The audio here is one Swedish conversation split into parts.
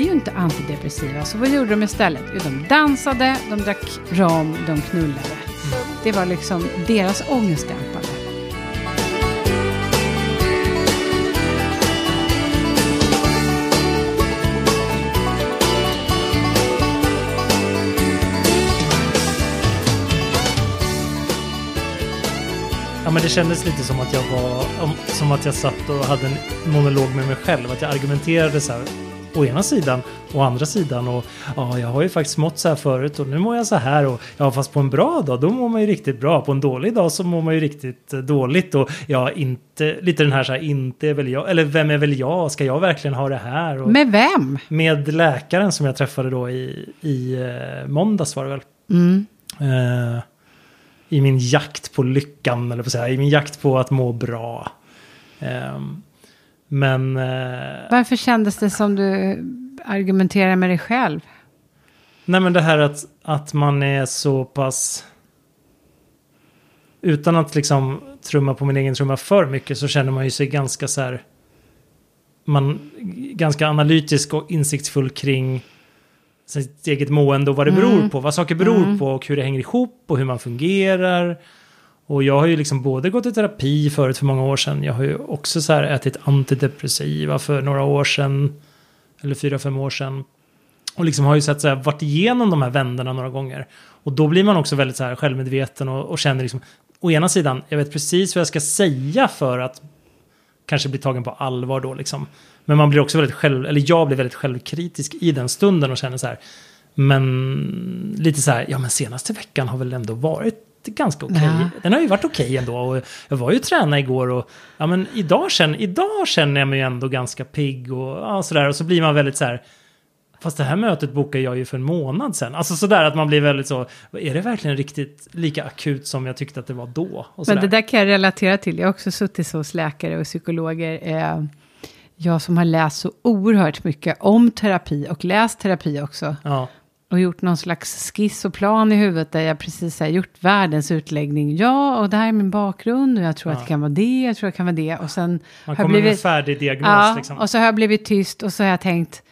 hade ju inte antidepressiva, så vad gjorde de istället? Jo, de dansade, de drack rom, de knullade. Det var liksom deras ångestdämpare. Ja, men det kändes lite som att jag var, om- som att jag satt och hade en monolog med mig själv. Att jag argumenterade så här, å ena sidan, å andra sidan. Och ja, jag har ju faktiskt mått så här förut och nu mår jag så här. Och ja, fast på en bra dag, då mår man ju riktigt bra. På en dålig dag så mår man ju riktigt eh, dåligt. Och ja, inte, lite den här så här, inte är väl jag, eller vem är väl jag? Ska jag verkligen ha det här? Och, Med vem? med läkaren som jag träffade då i, i eh, måndags var det väl. Mm. Eh, I min jakt på lyckan, eller på att säga, i min jakt på att må bra. Ehm, men eh, Varför kändes det som du argumenterar med dig själv? nej men det här att, att man är så pass... Utan att liksom trumma på min egen trumma för mycket så känner man ju sig ganska så här... Man ganska analytisk och insiktsfull kring sitt eget mående och vad det beror Mm. på. Vad saker beror Mm. på och hur det hänger ihop och hur man fungerar. Och jag har ju liksom både gått i terapi förut för många år sedan. Jag har ju också så här ätit antidepressiva för några år sedan. Eller fyra, fem år sedan. Och liksom har ju sett så här, varit igenom de här vänderna några gånger. Och då blir man också väldigt så här självmedveten och, och känner liksom, å ena sidan, jag vet precis vad jag ska säga för att kanske bli tagen på allvar då liksom. Men man blir också väldigt själv, eller jag blir väldigt självkritisk i den stunden och känner så här, men lite så här, ja men senaste veckan har väl ändå varit ganska okej. Ja. Den har ju varit okej ändå. Och jag var ju träna igår och ja men idag känner, idag känner jag mig ändå ganska pigg och ja, sådär. Och så blir man väldigt så här, Fast det här mötet bokade jag ju för en månad sedan. Alltså sådär att man blir väldigt så, är det verkligen riktigt lika akut som jag tyckte att det var då? Men det där kan jag relatera till. Jag har också suttit så hos läkare och psykologer. Eh, jag som har läst så oerhört mycket om terapi och läst terapi också. Ja, Och gjort någon slags skiss och plan i huvudet där jag precis har gjort världens utläggning. Ja, och det här är min bakgrund och jag tror att Ja. det kan vara det, jag tror att det kan vara det. Och sen man har kommer med en blivit... färdig diagnos Ja, liksom. och så har jag blivit tyst och så har jag tänkt,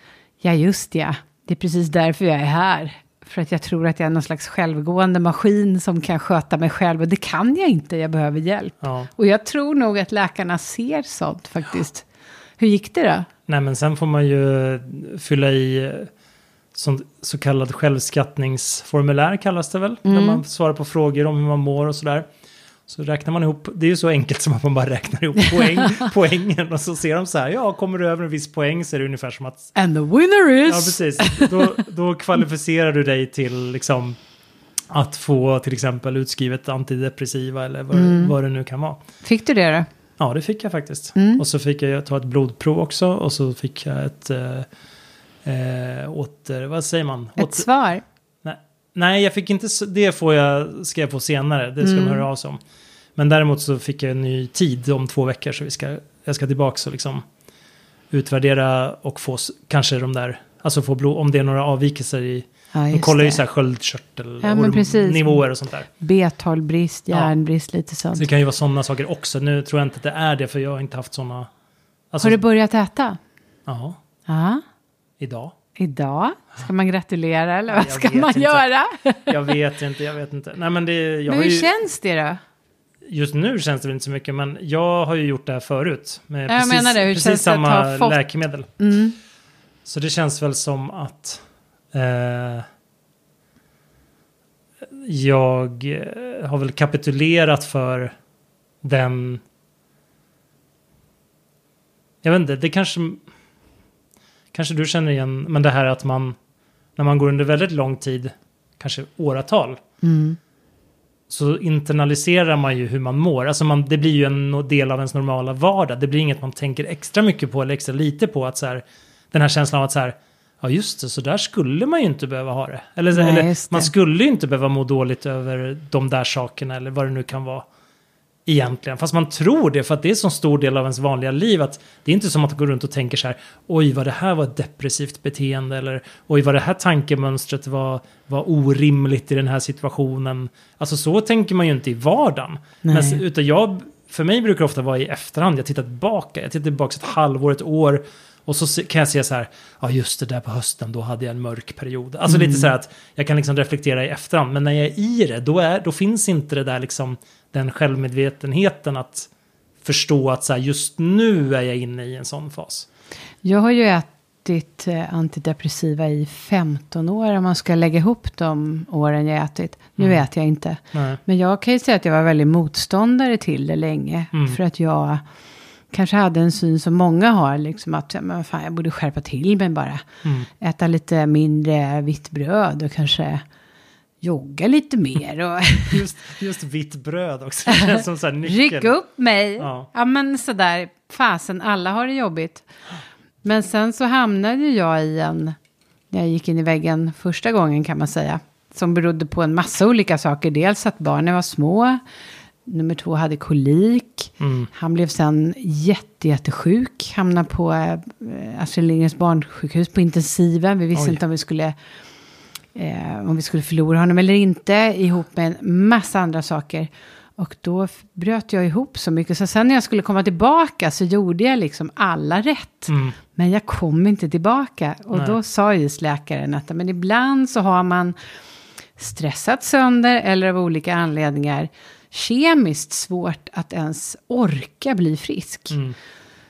ja just ja, det är precis därför jag är här. För att jag tror att jag är någon slags självgående maskin som kan sköta mig själv. Och det kan jag inte, jag behöver hjälp. Ja. Och jag tror nog att läkarna ser sånt faktiskt. Hur gick det då? Nej men sen får man ju fylla i som, så kallad självskattningsformulär kallas det väl. Mm. man svarar på frågor om hur man mår och sådär. Så räknar man ihop, det är ju så enkelt som att man bara räknar ihop poäng, poängen och så ser de så här, ja kommer du över en viss poäng så är det ungefär som att And the winner is... Ja, precis. Då, då kvalificerar du dig till liksom att få till exempel utskrivet antidepressiva eller vad, Mm. vad det nu kan vara. Fick du det då? Ja, det fick jag faktiskt. Mm. Och så fick jag ta ett blodprov också och så fick jag ett eh, eh, åter, vad säger man? Ett Åter, svar? nej, jag fick inte, det får jag, ska jag få senare, det ska Mm. de höra av sig om. Men däremot så fick jag en ny tid om två veckor så vi ska, jag ska tillbaka och liksom utvärdera och få kanske de där, alltså få blod, om det är några avvikelser i Ja, de kollar ju så här sköldkörtel Ja, och sånt där. B12-brist, Ja. järnbrist, lite sånt. Så det kan ju vara sådana saker också. Nu tror jag inte att det är det för jag har inte haft sådana. Alltså, Har du börjat äta? Ja, Ja. Idag. Idag? Ska man gratulera eller vad Jag ska man inte. göra? Jag vet inte, jag vet inte. Nej men det, Men hur ju, känns det då? just nu känns det väl inte så mycket men jag har ju gjort det här förut. Med jag precis, menar det, hur precis samma fått- läkemedel. Mm. Så det känns väl som att eh, jag har väl kapitulerat för den... Jag vet inte, det kanske... Kanske du känner igen, men det här att man... När man går under väldigt lång tid, kanske åratal, Mm. så internaliserar man ju hur man mår. Alltså man, det blir ju en del av ens normala vardag. Det blir inget man tänker extra mycket på eller extra lite på. att så här, Den här känslan av att så här, ja just det, så där skulle man ju inte behöva ha det. Eller, Nej, eller man skulle ju inte behöva må dåligt över de där sakerna eller vad det nu kan vara. Egentligen, fast man tror det för att det är så stor del av ens vanliga liv att det är inte som att går runt och tänker så här oj vad det här var ett depressivt beteende eller oj vad det här tankemönstret var, var orimligt i den här situationen. Alltså så tänker man ju inte i vardagen. Nej. Men, utan jag, för mig brukar det ofta vara i efterhand, jag tittar tillbaka, jag tittar tillbaka ett halvår, ett år Och så kan jag se så här, ja just det där på hösten, då hade jag en mörk period. Alltså lite så här att jag kan liksom reflektera i efterhand, men när jag är i det, då, är, då finns inte det där liksom, den självmedvetenheten att förstå att så här, just nu är jag inne i en sån fas. Jag har ju ätit eh, antidepressiva i 15 år om man ska lägga ihop de åren jag ätit. Nu Mm. äter jag inte. Nej. Men jag kan ju säga att jag var väldigt motståndare till det länge. Mm. För att jag kanske hade en syn som många har. Liksom att men fan, jag borde skärpa till mig bara. Mm. Äta lite mindre vitt bröd och kanske jogga lite mer. Och Just, just vitt bröd också, det känns som så här nyckeln. ryck upp mig. Ja. Ja. men sådär, fasen, alla har det jobbigt. Men sen så hamnade jag i en, när jag gick in i väggen första gången kan man säga. Som berodde på en massa olika saker. Dels att barnen var små. Nummer två hade kolik. Mm. Han blev sen jätte, jättesjuk. Hamnade på eh, Astrid Lindgrens barnsjukhus på intensiven. Vi visste Oj. inte om vi skulle eh, om vi skulle förlora honom eller inte. Ihop med en massa andra saker. Och då bröt jag ihop så mycket. Så sen när jag skulle komma tillbaka så gjorde jag liksom alla rätt. Mm. Men jag kom inte tillbaka. Och Nej. då sa just läkaren att men ibland så har man stressat sönder eller av olika anledningar kemiskt svårt att ens orka bli frisk. Mm.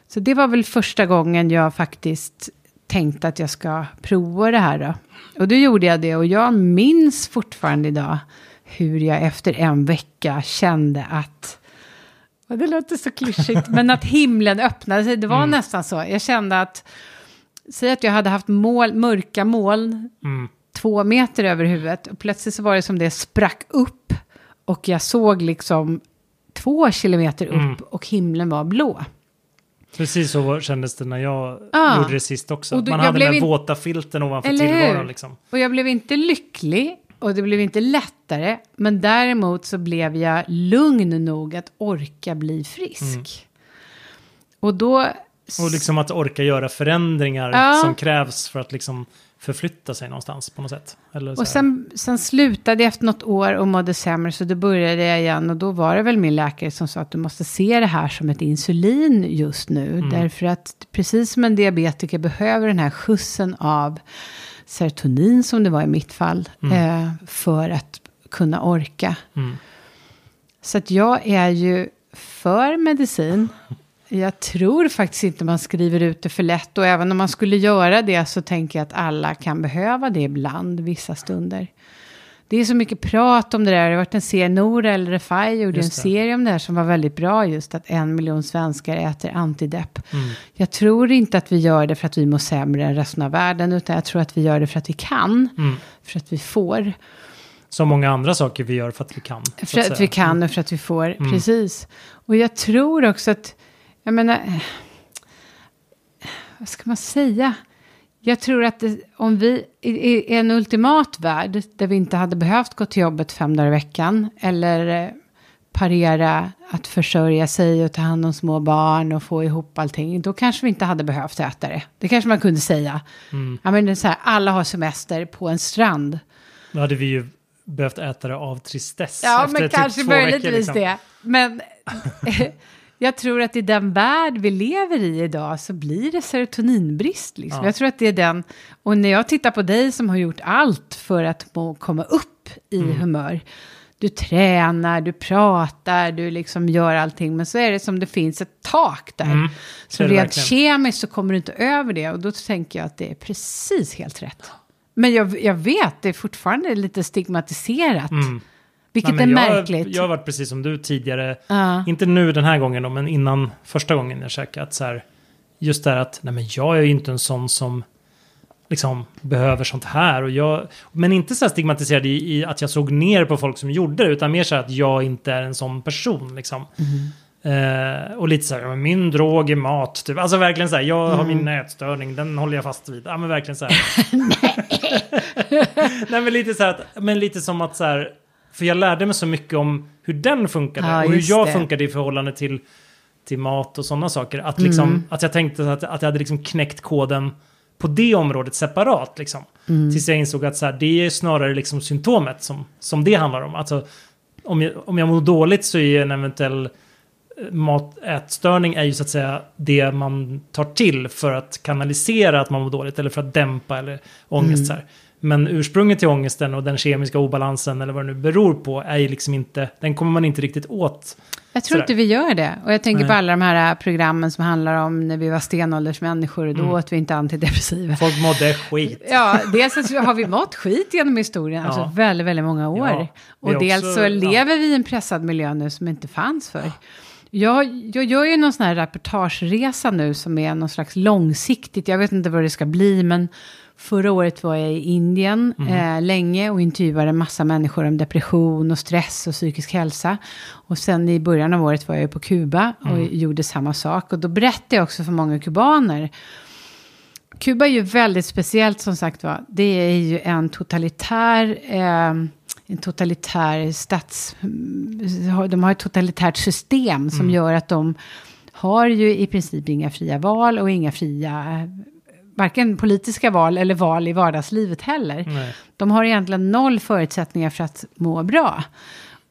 Så det var väl första gången jag faktiskt tänkte att jag ska prova det här då. Och då gjorde jag det och jag minns fortfarande idag hur jag efter en vecka kände att och det låter så klyschigt, men att himlen öppnade sig. Det var Mm. nästan så. Jag kände att, säg att jag hade haft mål, mörka moln Mm. Två meter över huvudet. Och plötsligt så var det som det sprack upp. Och jag såg liksom två kilometer upp Mm. och himlen var blå. Precis så kändes det när jag Ja. gjorde det sist också. Då- Man hade den in- våta filten ovanför Eller tillvaron. Liksom. Och jag blev inte lycklig och det blev inte lättare. Men däremot så blev jag lugn nog att orka bli frisk. Mm. Och då... Och liksom att orka göra förändringar Ja. som krävs för att liksom förflytta sig någonstans på något sätt. Och sen, sen slutade jag efter något år och mådde sämre, så då började jag igen. Och då var det väl min läkare som sa att du måste se det här som ett insulin just nu. Mm. Därför att precis som en diabetiker behöver den här skjutsen av serotonin, som det var i mitt fall, eh, för att kunna orka. Mm. Så att jag är ju för medicin. Jag tror faktiskt inte man skriver ut det för lätt. Och även om man skulle göra det så tänker jag att alla kan behöva det ibland, vissa stunder. Det är så mycket prat om det där. Det har varit en serie, Nora eller Refai gjorde en serie om det här som var väldigt bra. Just att en miljon svenskar äter antidepp. Mm. Jag tror inte att vi gör det för att vi mår sämre än resten av världen. Utan jag tror att vi gör det för att vi kan. Mm. För att vi får. Som många andra saker vi gör för att vi kan. För att. Mm. vi kan och för att vi får, precis. Och jag tror också att, jag menar, eh, vad ska man säga? Jag tror att det, om vi i, en ultimat värld där vi inte hade behövt gå till jobbet fem dagar i veckan eller eh, parera att försörja sig och ta hand om små barn och få ihop allting, då kanske vi inte hade behövt äta det. Det kanske man kunde säga. Mm. Ja, men det är så här, alla har semester på en strand. Då hade vi ju behövt äta det av tristess. Ja, men typ kanske veckor, möjligtvis liksom. det. Men jag tror att i den värld vi lever i idag så blir det serotoninbrist. Liksom. Ja. Jag tror att det är den. Och när jag tittar på dig som har gjort allt för att må, komma upp i Mm. humör. Du tränar, du pratar, du liksom gör allting. Men så är det som det finns ett tak där. Mm, Så rent verkligen. kemiskt så kommer du inte över det. Och då tänker jag att det är precis helt rätt. Men jag, jag vet, det är fortfarande lite stigmatiserat. Mm. Vilket Nej, är jag, märkligt. Jag har varit precis som du tidigare. Ja. Inte nu den här gången då, men innan första gången jag käkade. Att så här, just det här att nej, men jag är ju inte en sån som liksom behöver sånt här. Och jag, men inte så här stigmatiserad i, i att jag såg ner på folk som gjorde det. Utan mer så här att jag inte är en sån person. Liksom. Eh, och lite så här, min drog är mat. Typ. Alltså verkligen så här, jag har min nätstörning, den håller jag fast vid. Ja men verkligen så här. Nej men lite så här, att, men lite som att så här, för jag lärde mig så mycket om hur den funkade Ja, och hur jag det. funkade i förhållande till, till mat och sådana saker. Att, liksom, Mm. att jag tänkte att, att jag hade liksom knäckt koden på det området separat. Liksom. Mm. Tills jag insåg att så här, det är snarare liksom symptomet som, som det handlar om. Alltså, om, jag, om jag mår dåligt så är en eventuell mat, ätstörning är ju så att säga det man tar till för att kanalisera att man mår dåligt eller för att dämpa eller ångest. Mm. Så här. Men ursprunget till ångesten och den kemiska obalansen eller vad det nu beror på är liksom inte, den kommer man inte riktigt åt. Jag tror Sådär. inte vi gör det. Och jag tänker Nej. på alla de här programmen som handlar om när vi var stenåldersmänniskor och då Mm. åt vi inte antidepressiva. Folk mådde skit. Ja, dels så har vi mått skit genom historien, alltså Ja. väldigt, väldigt många år. Ja, och dels också- så ja. lever vi i en pressad miljö nu som inte fanns förr. Jag, jag gör ju någon sån här reportageresa nu som är någon slags långsiktigt, jag vet inte vad det ska bli, men förra året var jag i Indien Mhm. eh, länge och intervjuade massa människor om depression och stress och psykisk hälsa. Och sen i början av året var jag på Kuba och Mm. gjorde samma sak. Och då berättade jag också för många kubaner Kuba är ju väldigt speciellt som sagt var. Det är ju en totalitär, eh, en totalitär stats... De har ett totalitärt system som gör att de har ju i princip inga fria val och inga fria, varken politiska val eller val i vardagslivet heller. Nej. De har egentligen noll förutsättningar för att må bra.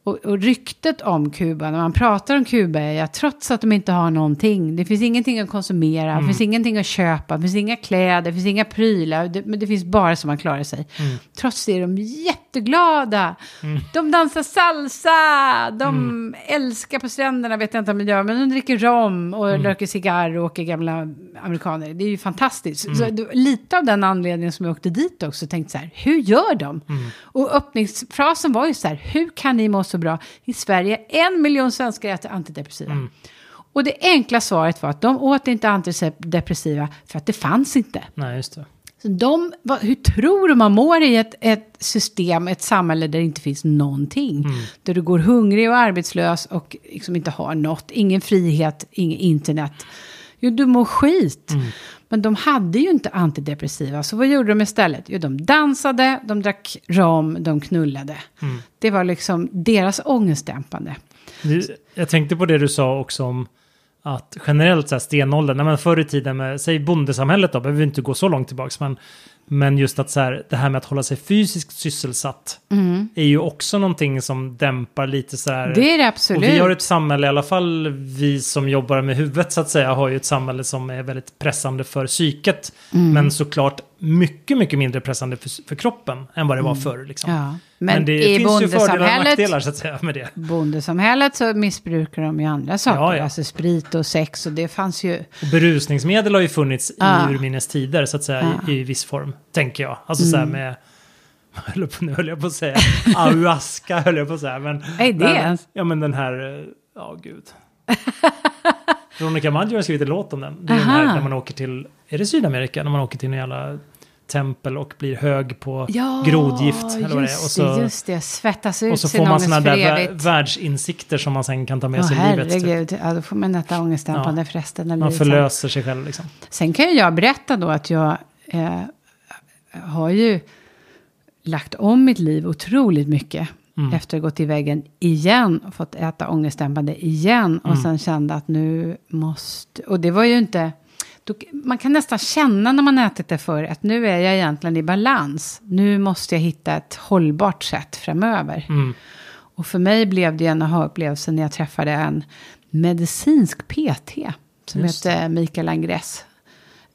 Och, och ryktet om Kuba, när man pratar om Kuba, är att trots att de inte har någonting, det finns ingenting att konsumera, det finns ingenting att köpa, det finns inga kläder, det finns inga prylar, det, men det finns bara så man klarar sig. Trots det är de jätteglada. De dansar salsa, de älskar på stränderna, vet jag inte om de gör, men de dricker rom och röker cigarr och åker gamla amerikaner. Det är ju fantastiskt. Så det, var lite av den anledningen som jag åkte dit också, tänkte så här, hur gör de? Och öppningsfrasen var ju så här, hur kan ni må så bra? I Sverige, en miljon svenskar äter antidepressiva. Och det enkla svaret var att de åt inte antidepressiva för att det fanns inte. Nej, just det. Så de, vad, hur tror du man mår i ett, ett system, ett samhälle där det inte finns någonting? Där du går hungrig och arbetslös och liksom inte har något, ingen frihet, inget internet. Jo, du mår skit. Men de hade ju inte antidepressiva, så vad gjorde de istället? Jo, de dansade, de drack rom, de knullade. Det var liksom deras ångestdämpande. Jag tänkte på det du sa också om att generellt så här stenåldern, nej, men förr i tiden med, säg bondesamhället då, behöver vi inte gå så långt tillbaks, men, men just att så här, det här med att hålla sig fysiskt sysselsatt är ju också någonting som dämpar lite så här. Det är det och absolut. vi har ett samhälle, i alla fall vi som jobbar med huvudet så att säga, har ju ett samhälle som är väldigt pressande för psyket. Mm. Men såklart mycket, mycket mindre pressande för, för kroppen än vad det var förr. Liksom. Mm. Ja. Men, Men, det finns ju fördelar och nackdelar så att säga med det. bondesamhället så missbrukar de ju andra saker. Ja, ja. Alltså sprit och sex och det fanns ju... Och berusningsmedel har ju funnits Ja. i urminnes tider så att säga i, i viss form, tänker jag. Alltså så här Mm. med, nu höll jag på att säga, ayahuasca höll jag på att säga. Men, Nej, det men. Ja men den här, eh, ja gud. Veronica Maggio har skrivit en låt om den. Det är den här när man åker till, är det Sydamerika? När man åker till en jävla tempel och blir hög på Ja, grodgift. Eller vad det är. Och så, just det. Svettas ut och så får man sådana där evigt. världsinsikter som man sen kan ta med Åh sig i livet. Typ. herregud, ja, då får man äta ångestdämpande för resten av Man livet. förlöser sig själv liksom. Sen kan jag berätta då att jag eh, har ju lagt om mitt liv otroligt mycket. Mm. Efter gått i väggen igen och fått äta ångestdämpande igen. Och Mm. sen kände att nu måste... Och det var ju inte... Då, man kan nästan känna när man ätit det för att nu är jag egentligen i balans. Nu måste jag hitta ett hållbart sätt framöver. Mm. Och för mig blev det en aha-upplevelse när jag träffade en medicinsk PT. Som Just heter Mikael Angress.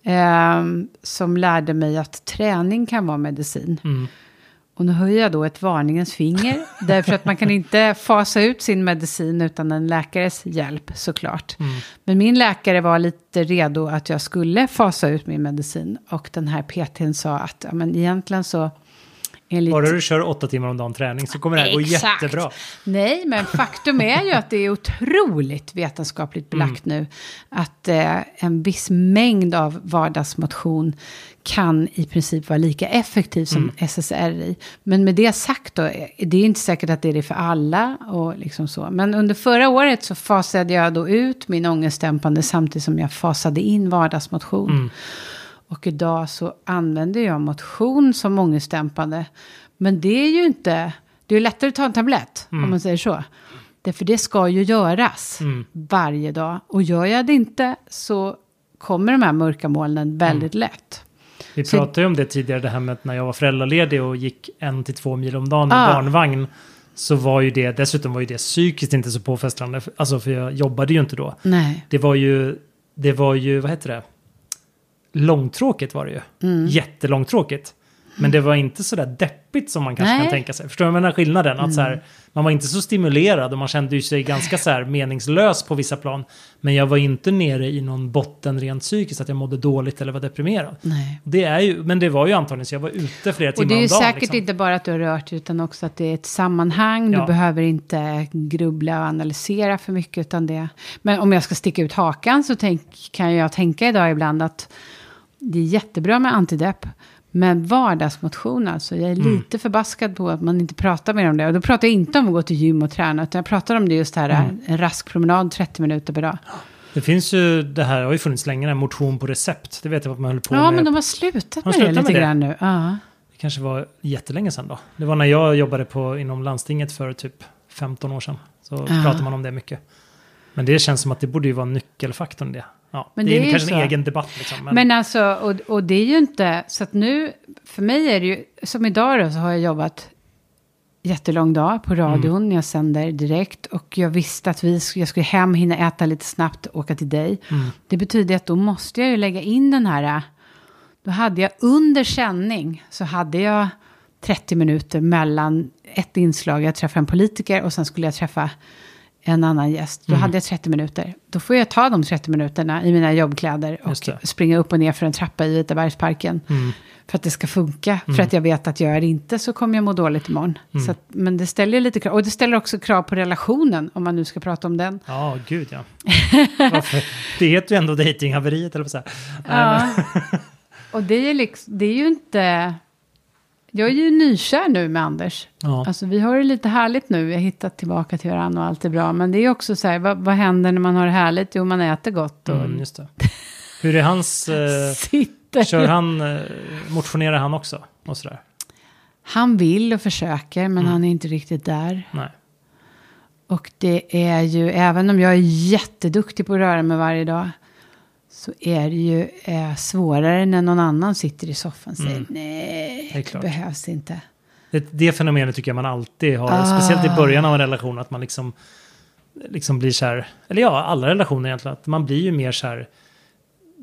Ehm, som lärde mig att träning kan vara medicin. Mm. Och nu höjer jag då ett varningens finger. därför att man kan inte fasa ut sin medicin utan en läkares hjälp såklart. Mm. Men min läkare var lite redo att jag skulle fasa ut min medicin. Och den här PTn sa att ja, men egentligen så... Enligt... Bara du kör åtta timmar om dagen träning så kommer det här gå Exakt. jättebra. Nej, men faktum är ju att det är otroligt vetenskapligt belagt nu att eh, en viss mängd av vardagsmotion kan i princip vara lika effektiv som SSRI. Men med det sagt då, eh, det är inte säkert att det är det för alla och liksom så. Men under förra året så fasade jag då ut min ångestdämpande samtidigt som jag fasade in vardagsmotion. Mm. Och idag så använder jag motion som ångestdämpande. Men det är ju inte, det är lättare att ta en tablett om man säger så. Därför det ska ju göras Mm. varje dag. Och gör jag det inte så kommer de här mörka molnen väldigt lätt. Vi Så- pratade ju om det tidigare, det här med att när jag var föräldraledig och gick en till två mil om dagen i Ah. barnvagn. så var ju det, dessutom var ju det psykiskt inte så påfrestande. Alltså för jag jobbade ju inte då. Nej. Det var ju, det var ju, vad heter det? Långtråkigt var det ju. Mm. Jättelångtråkigt. Men det var inte så där deppigt som man kanske Nej. kan tänka sig. Förstår du jag menar skillnaden? Att så Mm. här, man var inte så stimulerad och man kände sig ganska så här meningslös på vissa plan. Men jag var inte nere i någon botten rent psykiskt, att jag mådde dåligt eller var deprimerad. Nej. Det är ju, men det var ju antagligen så jag var ute flera Och timmar det är ju om dagen. säkert liksom. inte bara att du har rört utan också att det är ett sammanhang. Ja. Du behöver inte grubbla och analysera för mycket, utan det... Men om jag ska sticka ut hakan så tänk, kan jag tänka idag ibland att det är jättebra med antidepp. Men vardagsmotion alltså, jag är Mm. lite förbaskad på att man inte pratar mer om det. Och då pratar jag inte om att gå till gym och träna, utan jag pratar om det just här, Mm. en rask promenad 30 minuter per dag. Det finns ju, det här har ju funnits länge, den motion på recept. Det vet jag vad man höll på Ja, med. men de har slutat Har med det slutat lite med det? grann nu. Ja. Det kanske var jättelänge sedan då. Det var när jag jobbade på, inom landstinget för typ 15 år sedan. Så Ja. pratade man om det mycket. Men det känns som att det borde ju vara nyckelfaktorn det. Ja, Men det, det är är ju kanske så. en egen debatt liksom. Men, Men alltså, och, och det är ju inte, så att nu, för mig är det ju, som idag då, så har jag jobbat jättelång dag på radion, jag sänder direkt och jag visste att vi, jag skulle hem, hinna äta lite snabbt, åka till dig. mm, Det betyder att då måste jag ju lägga in den här, då hade jag under sändning, så hade jag 30 minuter mellan ett inslag, jag träffade en politiker och sen skulle jag träffa en annan gäst. Då Mm. hade jag 30 minuter. Då får jag ta de 30 minuterna i mina jobbkläder och springa upp och ner för en trappa i Vitabergsparken. mm, För att det ska funka. Mm. För att jag vet att gör jag det inte så kommer jag må dåligt imorgon. Mm. Så att, men det ställer lite krav. Och det ställer också krav på relationen, om man nu ska prata om den. ja, gud ja. Det heter ju ändå dejtinghaveriet, eller vad säga. Ja. och det är, liksom, det är ju inte... Jag är ju nykär nu med Anders. Ja. Alltså vi har det lite härligt nu. Vi har hittat tillbaka till varandra och allt är bra. Men det är också så här, vad, vad händer när man har det härligt? Jo, man äter gott och Mm, just det. Hur är hans... Eh, sitter. kör han... Eh, motionerar han också? Och sådär? Han vill och försöker, men Mm. han är inte riktigt där. Nej. Och det är ju, även om jag är jätteduktig på att röra mig varje dag, så är det ju eh, svårare när någon annan sitter i soffan och säger Mm. nej, Det det, behövs inte. Det, det fenomenet tycker jag man alltid har, Ah. speciellt i början av en relation, att man liksom, liksom blir så här, eller ja, alla relationer egentligen, att man blir ju mer så här,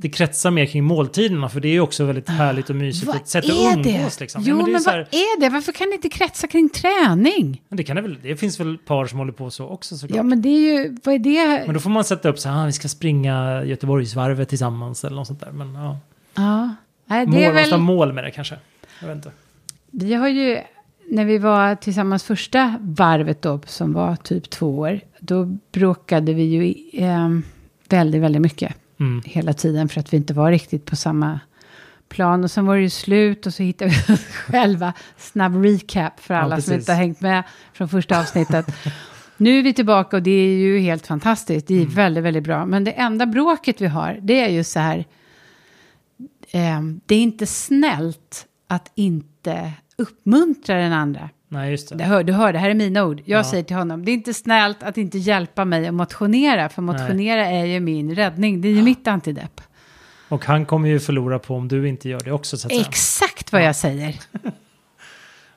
det kretsar mer kring måltiderna, för det är ju också väldigt härligt och mysigt, Vad ett sätt är att det? umgås liksom. Jo, Ja, det, är men så vad här, är det? Varför kan det inte kretsa kring träning? men det, kan det, väl, det finns väl par som håller på så också såklart. Ja, men det är ju, vad är det? Men då får man sätta upp så här, ah, vi ska springa Göteborgsvarvet tillsammans eller något sånt där. Men ja, Ja, nej, det mål, är väl, mål med det kanske. Jag vet inte. vi har ju, när vi var tillsammans första varvet då, som var typ två år, då bråkade vi ju eh, väldigt, väldigt mycket. Mm. hela tiden för att vi inte var riktigt på samma plan. Och sen var det ju slut och så hittade vi oss själva. Snabb recap för Ja, alla som precis. inte har hängt med från första avsnittet. nu är vi tillbaka och det är ju helt fantastiskt. Det är Mm. väldigt, väldigt bra. Men det enda bråket vi har, det är ju så här. Eh, det är inte snällt att inte uppmuntra den andra. Nej, just det. Det hör, du hör, det här är mina ord. Jag Ja. säger till honom, det är inte snällt att inte hjälpa mig att motionera. För motionera är ju min räddning. Det är ju mitt antidepp. Och han kommer ju förlora på om du inte gör det också så att säga. Exakt vad jag säger.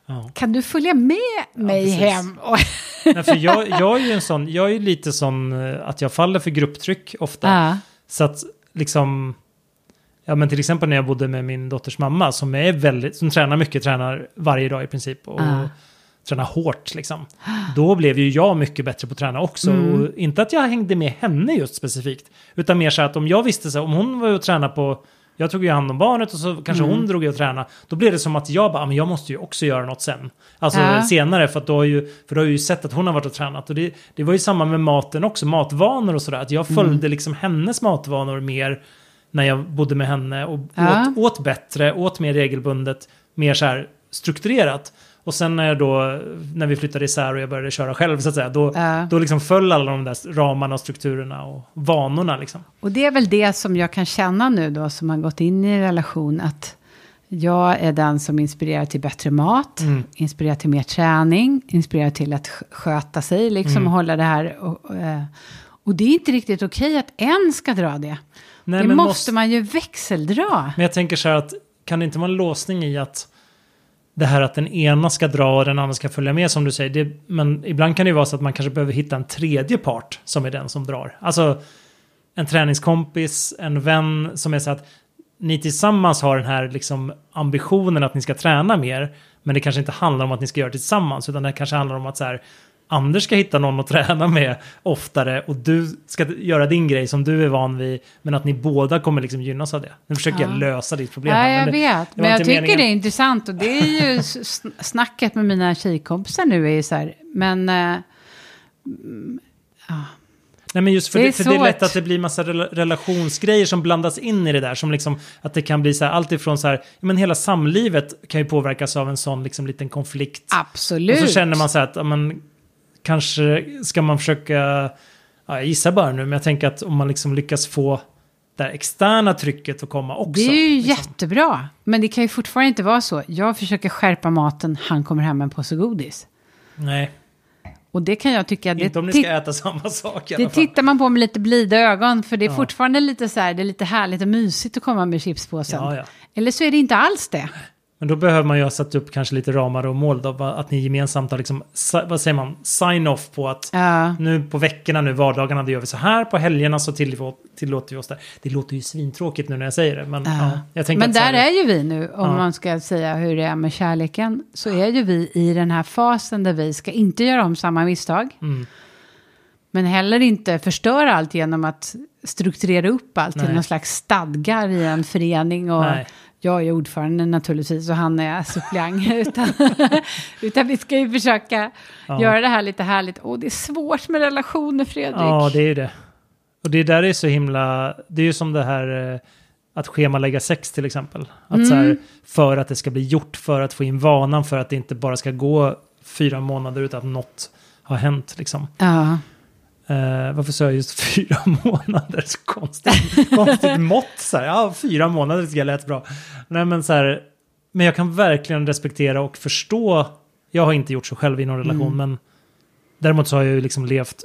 Ja. Kan du följa med mig hem? Nej, för jag, jag är ju en sån, jag är lite sån eh, att jag faller för grupptryck ofta. ja. Så att liksom, ja men till exempel när jag bodde med min dotters mamma som är väldigt, som tränar mycket, tränar varje dag i princip. Och Ja. tränar hårt liksom. Då blev ju jag mycket bättre på att träna också. Mm. Och inte att jag hängde med henne just specifikt. Utan mer så att om jag visste så, om hon var och tränade på jag tog ju hand om barnet och så kanske Mm. hon drog och tränade. Då blev det som att jag bara, "Ah, men jag måste ju också göra något sen. Alltså Ja. senare, för att då har ju, för då har jag ju sett att hon har varit och tränat. Och det, det var ju samma med maten också, matvanor och sådär. Att jag Mm. följde liksom hennes matvanor mer när jag bodde med henne. Och Ja. åt, åt bättre, åt mer regelbundet, mer så här strukturerat. Och sen när jag då, när vi flyttade isär och jag började köra själv så att säga, då, Ja. då liksom föll alla de där ramarna och strukturerna och vanorna liksom. Och det är väl det som jag kan känna nu då som har gått in i en relation. Att jag är den som inspirerar till bättre mat, Mm. inspirerar till mer träning, inspirerar till att sk- sköta sig, liksom Mm. och hålla det här. Och, och, eh, och det är inte riktigt okej att en ska dra det. Nej, det men måste man ju växeldra. Men jag tänker så här att kan det inte vara en låsning i att det här att den ena ska dra och den andra ska följa med som du säger. Det, men ibland kan det ju vara så att man kanske behöver hitta en tredje part som är den som drar. Alltså en träningskompis, en vän som är så att ni tillsammans har den här liksom ambitionen att ni ska träna mer. Men det kanske inte handlar om att ni ska göra det tillsammans utan det kanske handlar om att så här Anders ska hitta någon att träna med oftare och du ska göra din grej som du är van vid. Men att ni båda kommer liksom gynnas av det. Nu försöker Ja. jag lösa ditt problem. Ja, jag men det, vet. det Men jag tycker meningen. det är intressant. Och det är ju snacket med mina tjejkompisar nu är ju så här. Men... eh, Nej men just för Det det, är för det är lätt att det blir massa rela- relationsgrejer som blandas in i det där. Som liksom att det kan bli så här allt ifrån så här, ja, men hela samlivet kan ju påverkas av en sån liksom liten konflikt. absolut. Och så känner man så här att, ja, men, kanske ska man försöka, ja, jag gissar bara nu, men jag tänker att om man liksom lyckas få det externa trycket att komma också. Det är ju liksom. jättebra. Men det kan ju fortfarande inte vara så. Jag försöker skärpa maten, han kommer hem med en påse godis. Nej, Och det kan jag tycka... Inte om ni ska äta samma sak i alla det fall. tittar man på med lite blida ögon. För det är Ja. fortfarande lite så här, det är lite härligt och mysigt att komma med chipspåsen. Ja, ja. Eller så är det inte alls det. Men då behöver man ju ha satt upp kanske lite ramar och mål då, att ni gemensamt har liksom, vad säger man, sign off på att Ja. nu på veckorna, nu vardagarna, då gör vi så här, på helgerna så tillå- tillåter vi oss det. Det låter ju svintråkigt nu när jag säger det, men ja. jag tänker Men där är ju vi nu, om Ja. man ska säga hur det är med kärleken, så är ju vi i den här fasen där vi ska inte göra om samma misstag, Mm. men heller inte förstöra allt genom att strukturera upp allt till Nej. någon slags stadgar i en förening. Och Nej. Jag är ordförande naturligtvis och han är suppleant. utan, utan vi ska ju försöka Ja. göra det här lite härligt. Och det är svårt med relationer, Fredrik. Ja, det är ju det. Och det där är så himla, det är ju som det här eh, att schemalägga sex till exempel. Att så Mm. här, för att det ska bli gjort, för att få in vanan, för att det inte bara ska gå fyra månader utan att något har hänt liksom. Ja. Eh, varför sa jag just fyra månader? Så konstigt, konstigt mått. Så här. Ja, fyra månader tycker jag lät bra. Nej, men, så här, men jag kan verkligen respektera och förstå. Jag har inte gjort så själv i någon relation, Mm. men däremot så har jag ju liksom levt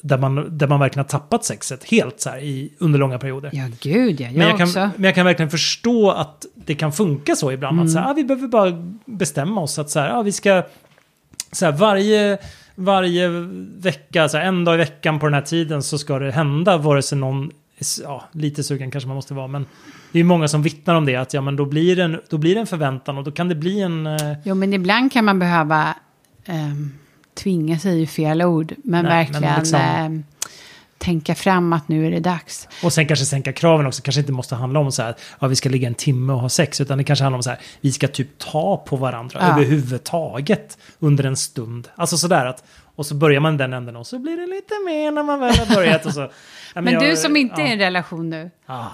där man, där man verkligen har tappat sexet helt så här i, under långa perioder. ja, gud ja. Jag, men, jag också. kan, men jag kan verkligen förstå att det kan funka så ibland. Mm. Att så här, ah, vi behöver bara bestämma oss att så här, ah, vi ska så här, varje, varje vecka, så en dag i veckan på den här tiden så ska det hända vare sig någon, ja, lite sugen kanske man måste vara, men det är många som vittnar om det, att ja, men då, blir det en, då blir det en förväntan och då kan det bli en... eh, Jo, men ibland kan man behöva um, tvinga sig i fel ord, men Nej, men verkligen liksom- ehm, tänka fram att nu är det dags. Och sen kanske sänka kraven också. kanske inte måste handla om så här, ja, vi ska ligga en timme och ha sex. Utan det kanske handlar om så här, vi ska typ ta på varandra Ja. överhuvudtaget under en stund. Alltså sådär att, och så börjar man den änden och så blir det lite mer när man väl har börjat. Och så, Ja, Men, jag- du som inte ja. är i en relation nu, Ah,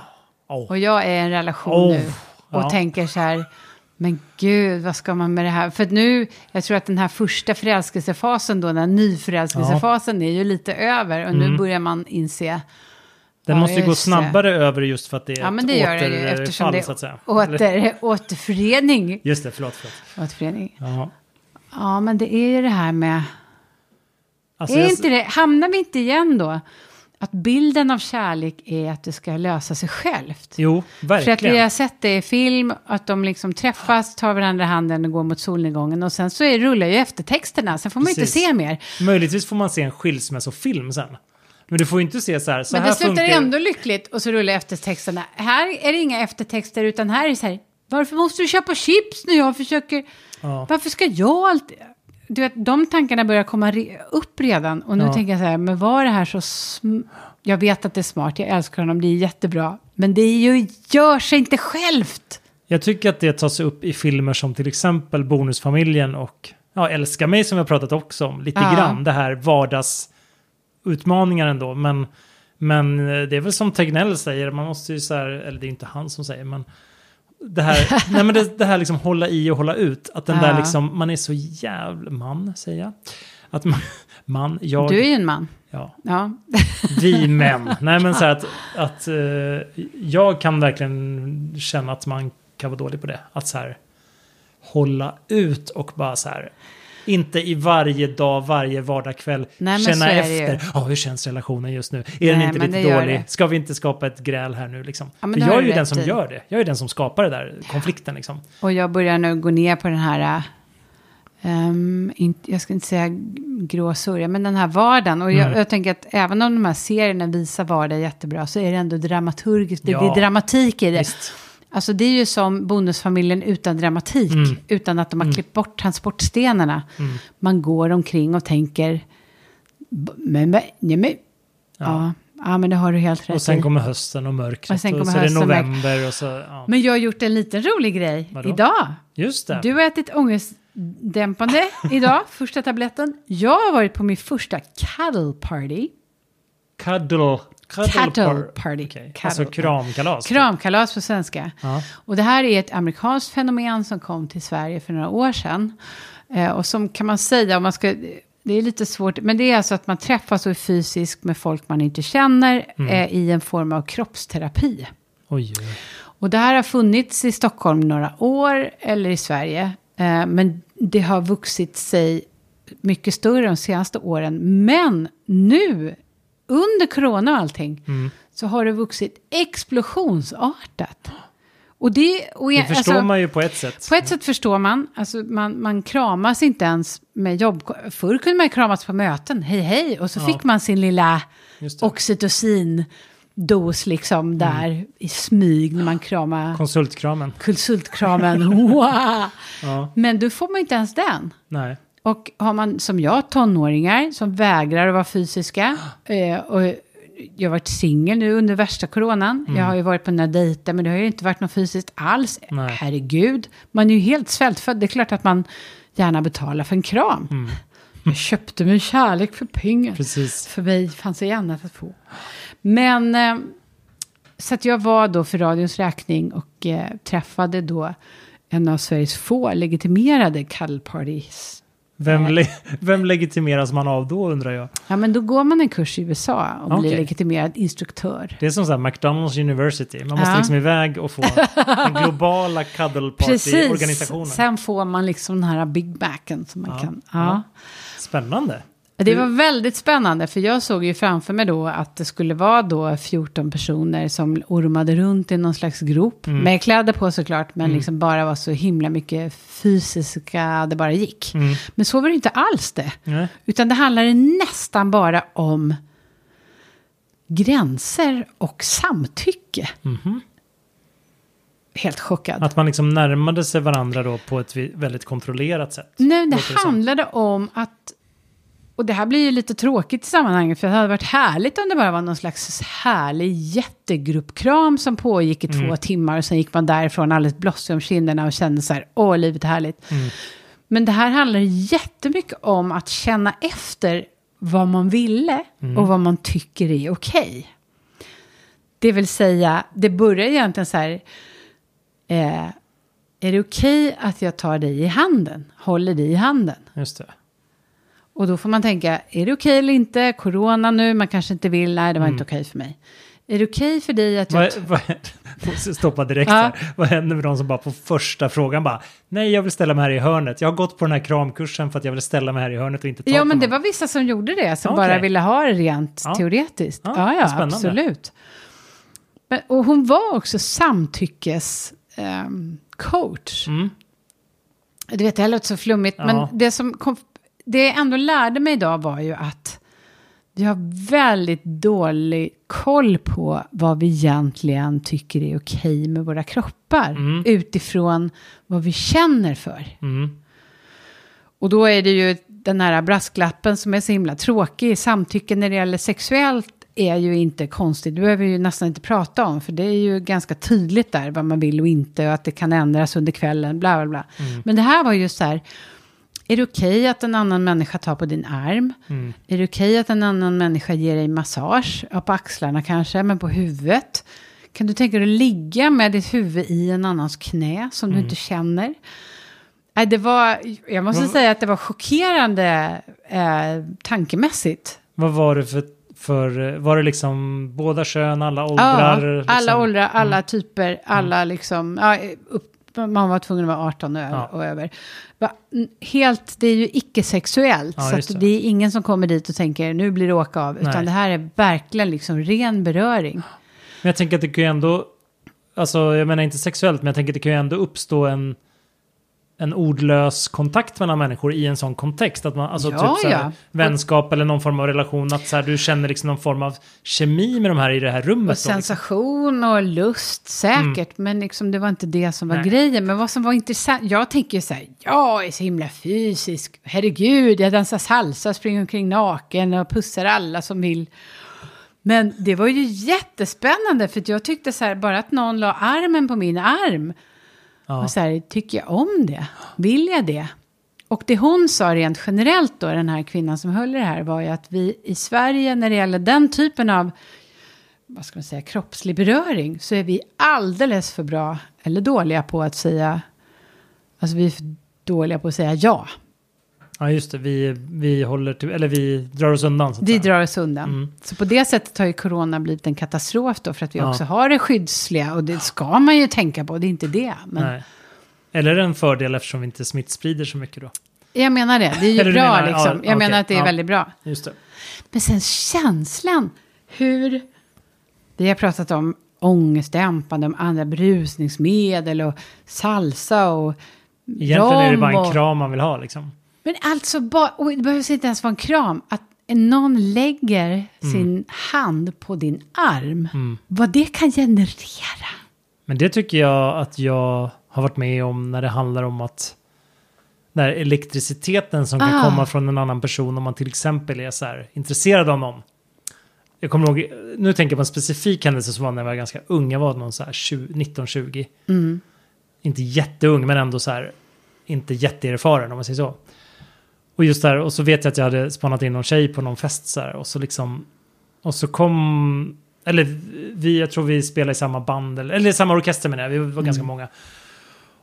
oh. och jag är i en relation Oh, nu, och tänker så här, men gud, vad ska man med det här? För nu, jag tror att den här första förälskelsefasen då, den här nyförälskelsefasen är ju lite över, och nu Mm. börjar man inse, Den Ja, måste ju gå det. snabbare över just för att det är ja men det gör det ju, eftersom det så att säga. är åter, återförening. Just det, förlåt. förlåt. återförening. Ja. Ja, men det är ju det här med... Alltså, är jag- inte det, hamnar vi inte igen då? Att bilden av kärlek är att det ska lösa sig självt. Jo, För att verkligen. vi har sett det i film, att de liksom träffas, tar varandra i handen och går mot solnedgången. Och sen så är, rullar ju eftertexterna, sen får man ju inte se mer. Möjligtvis får man se en skilsmässofilm sen. Men du får ju inte se så här. Så Men här det slutar funkar- ändå lyckligt och så rullar eftertexterna. Här är det inga eftertexter, utan här är det så här, varför måste du köpa chips när jag försöker... Ja. Varför ska jag alltid... Du vet, de tankarna börjar komma re upp redan. Och nu Ja. tänker jag så här, men var det här så... Jag vet att det är smart, jag älskar honom, det är jättebra. Men det är ju, gör sig inte självt. Jag tycker att det tas upp i filmer som till exempel Bonusfamiljen och ja, Älska mig som vi har pratat också om lite Ja. grann. Det här vardagsutmaningar ändå. Men, men eh, det är väl som Tegnell säger, man måste ju så här, eller det är inte han som säger, men det här, nej men det, det här liksom hålla i och hålla ut. Att den Ja. där liksom, man är så jävla, man säger jag. Att man, man jag, Du är ju en man. ja, Ja. vi män. Nej men så här att, att eh, jag kan verkligen känna att man kan vara dålig på det. Att så här hålla ut och bara så här. Inte i varje dag, varje vardagskväll Nej, känna efter. Ja, hur känns relationen just nu? Är den Nej, inte men lite dålig? Ska vi inte skapa ett gräl här nu liksom? Ja, men För jag är ju den som i. gör det. Jag är den som skapar det där konflikten liksom. Och jag börjar nu gå ner på den här, ehm, in, jag ska inte säga gråsörja, men den här vardagen. Och jag, Mm. jag tänker att även om de här serierna visar vardag jättebra så är det ändå dramaturgiskt, det, Ja. dramatik i det. Visst. Alltså det är ju som bonusfamiljen utan dramatik, Mm. utan att de har klippt bort transportstenarna. Mm. Man går omkring och tänker, "B- men, men, nej, men. Ja. Ja, men det har du helt rätt Och sen i. kommer hösten och mörkret. Och sen kommer och så är det november och så... Ja. Men jag har gjort en liten rolig grej Vadå? idag. Just det. Du har ätit ångestdämpande idag, första tabletten. Jag har varit på min första cuddle party. Cuddle. Cuddle, par- party. Cuddle. Alltså kramkalas. Kramkalas på svenska. Ja. Och det här är ett amerikanskt fenomen som kom till Sverige för några år sedan. Eh, och som kan man säga, om man ska, det är lite svårt, men det är alltså att man träffas och är fysisk med folk man inte känner Mm. eh, i en form av kroppsterapi. Oj, oj. Och det här har funnits i Stockholm några år, eller i Sverige. Eh, men det har vuxit sig mycket större de senaste åren. Men nu, under corona och allting, Mm. så har det vuxit explosionsartat. Och det, och Det förstår alltså, man ju på ett sätt. På ett sätt förstår man. Alltså man, man kramas inte ens med jobb. Förr kunde man kramas på möten. Hej, hej. Och så Ja. fick man sin lilla Just det. oxytocin-dos liksom där i smyg när man kramar Konsultkramen. konsultkramen. Wow. Ja, Men då får man inte ens den. nej. Och har man som jag tonåringar som vägrar att vara fysiska. Eh, och jag har varit singel nu under värsta coronan. Jag har ju varit på några dejter men det har ju inte varit något fysiskt alls. Nej. Herregud, man är ju helt svältfödd. Det är klart att man gärna betalar för en kram. Jag köpte mig kärlek för pengar. Precis. För mig fanns det annat att få. Men eh, så att jag var då för radions räkning och eh, träffade då en av Sveriges få legitimerade cuddle parties. Vem, le vem legitimeras man av då undrar jag? Ja, men då går man en kurs i USA och blir Okej. legitimerad instruktör. Det är som så här McDonalds University. Man måste Ja. liksom iväg och få den globala cuddle party-organisationen. Sen får man liksom den här Big Macen som man Ja, kan. Ja. Spännande. Det var väldigt spännande för jag såg ju framför mig då att det skulle vara då 14 personer som ormade runt i någon slags grop. Mm. Med kläder på såklart men liksom bara var så himla mycket fysiska det bara gick. Mm. Men så var det inte alls det. Nej. Utan det handlade nästan bara om gränser och samtycke. Mhm. Helt chockad. Att man liksom närmade sig varandra då på ett väldigt kontrollerat sätt. Nej, det handlade om att... Och det här blir ju lite tråkigt i sammanhanget. För det hade varit härligt om det bara var någon slags härlig jättegruppkram som pågick i Mm. två timmar. Och sen gick man därifrån alldeles blossig om kinderna och kände så här, åh, livet är härligt. Mm. Men det här handlar jättemycket om att känna efter vad man ville Mm. och vad man tycker är okej. Det vill säga, det börjar egentligen så här, eh, är det okej att jag tar dig i handen, håller dig i handen? Just det. Och då får man tänka, är det okej eller inte? Corona nu, man kanske inte vill, nej det var Mm. inte okej för mig. Är det okej för dig att jag... Vad, stoppa direkt Ja. här. Vad händer med de som bara på första frågan bara Nej, jag vill ställa mig här i hörnet. Jag har gått på den här kramkursen för att jag vill ställa mig här i hörnet och inte ta Ja, men det var vissa som gjorde det, som Okej. bara ville ha det rent Ja. teoretiskt. Ja, Ja, ja, absolut. Men, och hon var också samtyckes ehm, coach. Mm. Du vet, det här låter så flummigt, men det som kom, det jag ändå lärde mig idag var ju att vi har väldigt dålig koll på vad vi egentligen tycker är okej med våra kroppar. Mm. Utifrån vad vi känner för. Mm. Och då är det ju den här brasklappen som är så himla tråkig. Samtycke när det gäller sexuellt är ju inte konstigt. Det behöver vi ju nästan inte prata om. För det är ju ganska tydligt där vad man vill och inte. Och att det kan ändras under kvällen. Bla bla bla. Mm. Men det här var ju så här. Är det okej att en annan människa tar på din arm? Mm. Är det okej att en annan människa ger dig massage? Ja, på axlarna kanske, men på huvudet. Kan du tänka dig att ligga med ditt huvud i en annans knä som Mm. du inte känner? Nej, det var, jag måste Vad- säga att det var chockerande eh, tankemässigt. Vad var det för, för, var det liksom båda kön, alla Ja, åldrar? liksom? alla åldrar, alla typer, alla liksom, ja, upp, man var tvungen att vara 18 och, ö- Ja. och över. Helt, det är ju icke-sexuellt. Ja, så det. det är ingen som kommer dit och tänker nu blir det åka av. Utan Nej. det här är verkligen liksom ren beröring. Men jag tänker att det kan ju ändå, alltså jag menar inte sexuellt, men jag tänker att det kan ju ändå uppstå en, en ordlös kontakt mellan människor i en sån kontext. Att man, alltså Ja, typ så här, ja. vänskap eller någon form av relation, att så här, du känner liksom någon form av kemi med de här i det här rummet. Och då, liksom. sensation och lust säkert, men liksom det var inte det som var Nej. grejen. Men vad som var intressant, jag tänker så här, jag är så himla fysisk, herregud, jag dansar salsa, springer omkring naken och pussar alla som vill. Men det var ju jättespännande, för jag tyckte så här, bara att någon la armen på min arm, Ja. och så här, tycker jag om det? Vill jag det? Och det hon sa rent generellt då, den här kvinnan som höll i det här, var ju att vi i Sverige, när det gäller den typen av vad ska man säga, kroppslig beröring, så är vi alldeles för bra, eller dåliga på att säga, alltså vi är för dåliga på att säga ja ja, just det. Vi, vi håller till, eller vi drar oss undan. Vi drar oss undan. Mm. Så på det sättet har ju corona blivit en katastrof då, för att vi Ja. också har det skyddsliga, och det ska man ju tänka på, det är inte det. Men Nej. Eller en fördel eftersom vi inte smittsprider så mycket då. jag menar det, det är ju Eller bra menar- liksom. ja, jag okej, menar att det är ja. väldigt bra. Just det. Men sen känslan, hur... Vi har pratat om ångestdämpande, om andra brusningsmedel och salsa och Egentligen är det bara en kram man vill ha liksom. Men alltså, bara, och det behövs inte ens vara en kram. Att någon lägger sin hand på din arm. Mm. Vad det kan generera. Men det tycker jag att jag har varit med om när det handlar om att när elektriciteten som kan Ah. komma från en annan person om man till exempel är så här intresserad av någon. Jag kommer ihåg, nu tänker jag på en specifik händelse som var när jag var ganska ung. Jag var någon så här 19-20. Mm. Inte jätteung men ändå så här inte jätteerfaren om man säger så. Och just där, och så vet jag att jag hade spanat in någon tjej på någon fest så här och så liksom och så kom, eller vi, jag tror vi spelade i samma band, eller, eller samma orkester menar jag, vi var ganska många.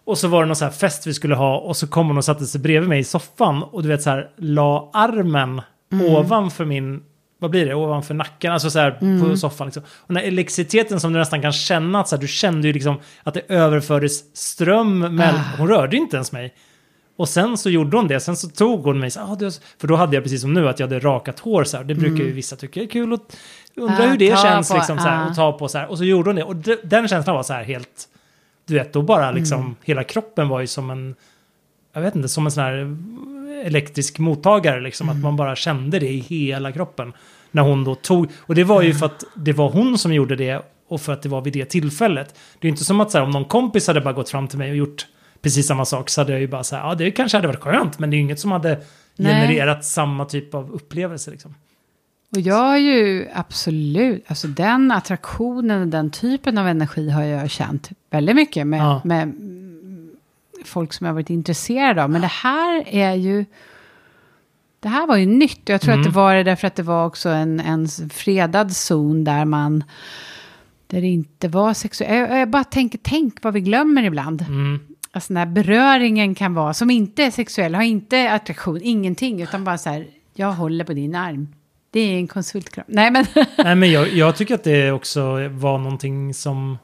Och så var det någon så här fest vi skulle ha och så kom hon och satte sig bredvid mig i soffan och du vet så här la armen ovanför min, vad blir det, ovanför nacken, alltså så här på soffan liksom. Och den här elektriciteten som du nästan kan känna, att så här, du kände ju liksom att det överfördes ström, mellan, hon rörde inte ens mig. Och sen så gjorde hon det, sen så tog hon mig, så, ah, du, för då hade jag precis som nu att jag hade rakat hår så här. Det brukar ju vissa tycka är kul och undra Ah, hur det känns på, liksom så här, ah. och ta på så här. Och så gjorde hon det och de, den känslan var så här helt, du vet, då bara liksom hela kroppen var ju som en, jag vet inte, som en sån här elektrisk mottagare liksom, att man bara kände det i hela kroppen. När hon då tog, och det var ju för att det var hon som gjorde det och för att det var vid det tillfället. Det är inte som att så här, om någon kompis hade bara gått fram till mig och gjort precis samma sak så hade jag ju bara så här, ja det kanske hade varit skönt, men det är ju inget som hade Nej. genererat samma typ av upplevelse liksom. Och jag har ju absolut, alltså den attraktionen och den typen av energi har jag känt väldigt mycket med, Ja. med mm, folk som jag har varit intresserad av. Men det här är ju, det här var ju nytt. Jag tror Mm. att det var det därför att det var också en, en fredad zon där man, där det inte var sexuellt. Jag, jag bara tänker, tänk vad vi glömmer ibland. Mm. Alltså när beröringen kan vara, som inte är sexuell, har inte attraktion, ingenting, utan bara så här, jag håller på din arm. Det är en konsultkram. Nej men, Nej, men jag, jag tycker att det också var någonting som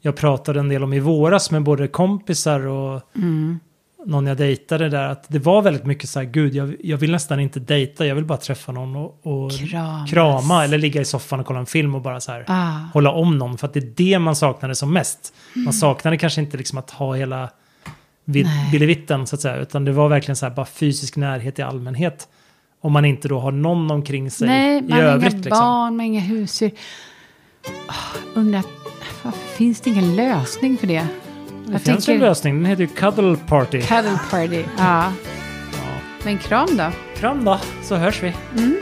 jag pratade en del om i våras med både kompisar och Mm. Någon jag dejtade där. Att det var väldigt mycket så här, gud, jag, jag vill nästan inte dejta, jag vill bara träffa någon och, och krama eller ligga i soffan och kolla en film och bara så här ah, hålla om någon. För att det är det man saknade som mest. Man saknade kanske inte liksom att ha hela vid, Nej. billevitten så att säga, utan det var verkligen så här bara fysisk närhet i allmänhet. Om man inte då har någon omkring sig nej, i man har övrigt. inga liksom. barn, man inga husdjur. Oh, undrar, varför finns det ingen lösning för det? Det Jag finns tänker- en lösning, den heter ju Cuddle Party. Cuddle party, ja. Ja. Men kram då? Kram då, så hörs vi. Mm.